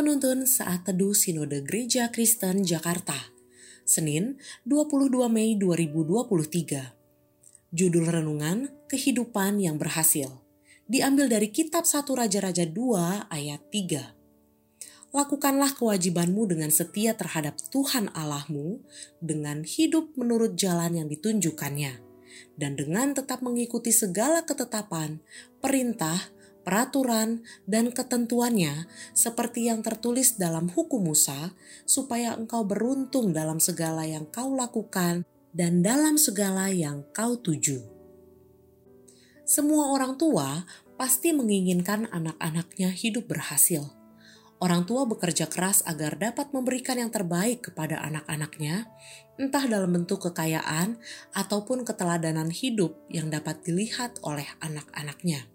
Penuntun Saat Teduh Sinode Gereja Kristen Jakarta, Senin 22 Mei 2023. Judul Renungan Kehidupan yang Berhasil, diambil dari kitab 1 Raja-Raja 2 ayat 3. Lakukanlah kewajibanmu dengan setia terhadap Tuhan Allahmu dengan hidup menurut jalan yang ditunjukkannya dan dengan tetap mengikuti segala ketetapan, perintah, peraturan, dan ketentuannya seperti yang tertulis dalam hukum Musa, supaya engkau beruntung dalam segala yang kau lakukan dan dalam segala yang kau tuju. Semua orang tua pasti menginginkan anak-anaknya hidup berhasil Orang tua bekerja keras agar dapat memberikan yang terbaik kepada anak-anaknya, entah dalam bentuk kekayaan ataupun keteladanan hidup yang dapat dilihat oleh anak-anaknya.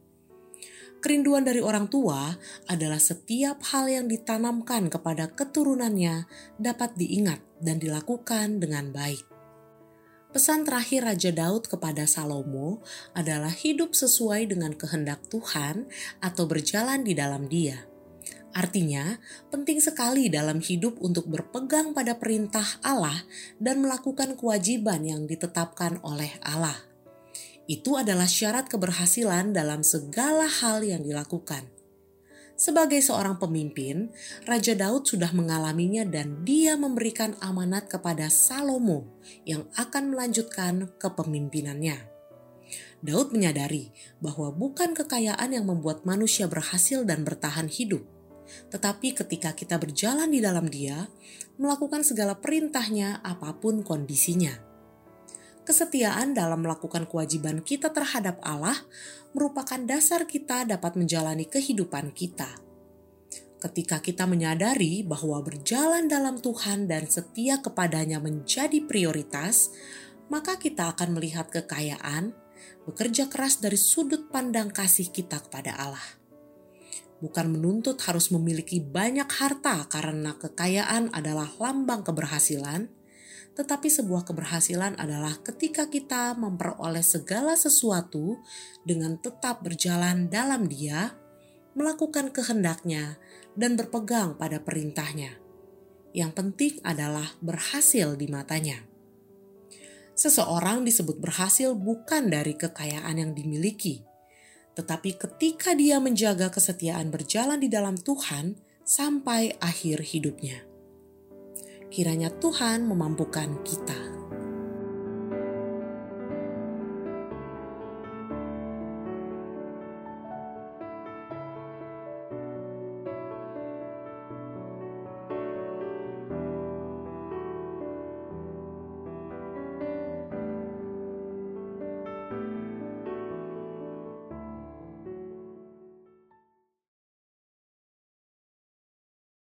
Kerinduan dari orang tua adalah setiap hal yang ditanamkan kepada keturunannya dapat diingat dan dilakukan dengan baik. Pesan terakhir Raja Daud kepada Salomo adalah hidup sesuai dengan kehendak Tuhan atau berjalan di dalam Dia Artinya, penting sekali dalam hidup untuk berpegang pada perintah Allah dan melakukan kewajiban yang ditetapkan oleh Allah. Itu adalah syarat keberhasilan dalam segala hal yang dilakukan. Sebagai seorang pemimpin, Raja Daud sudah mengalaminya dan dia memberikan amanat kepada Salomo yang akan melanjutkan kepemimpinannya. Daud menyadari bahwa bukan kekayaan yang membuat manusia berhasil dan bertahan hidup, tetapi ketika kita berjalan di dalam Dia, melakukan segala perintahnya apa pun kondisinya. Kesetiaan dalam melakukan kewajiban kita terhadap Allah merupakan dasar kita dapat menjalani kehidupan kita. Ketika kita menyadari bahwa berjalan dalam Tuhan dan setia kepadanya menjadi prioritas, maka kita akan melihat kekayaan, bekerja keras dari sudut pandang kasih kita kepada Allah bukan menuntut harus memiliki banyak harta karena kekayaan adalah lambang keberhasilan, tetapi sebuah keberhasilan adalah ketika kita memperoleh segala sesuatu dengan tetap berjalan dalam Dia, melakukan kehendaknya, dan berpegang pada perintahnya. Yang penting adalah berhasil di matanya. Seseorang disebut berhasil bukan dari kekayaan yang dimiliki, tetapi ketika dia menjaga kesetiaan berjalan di dalam Tuhan sampai akhir hidupnya. Kiranya Tuhan memampukan kita.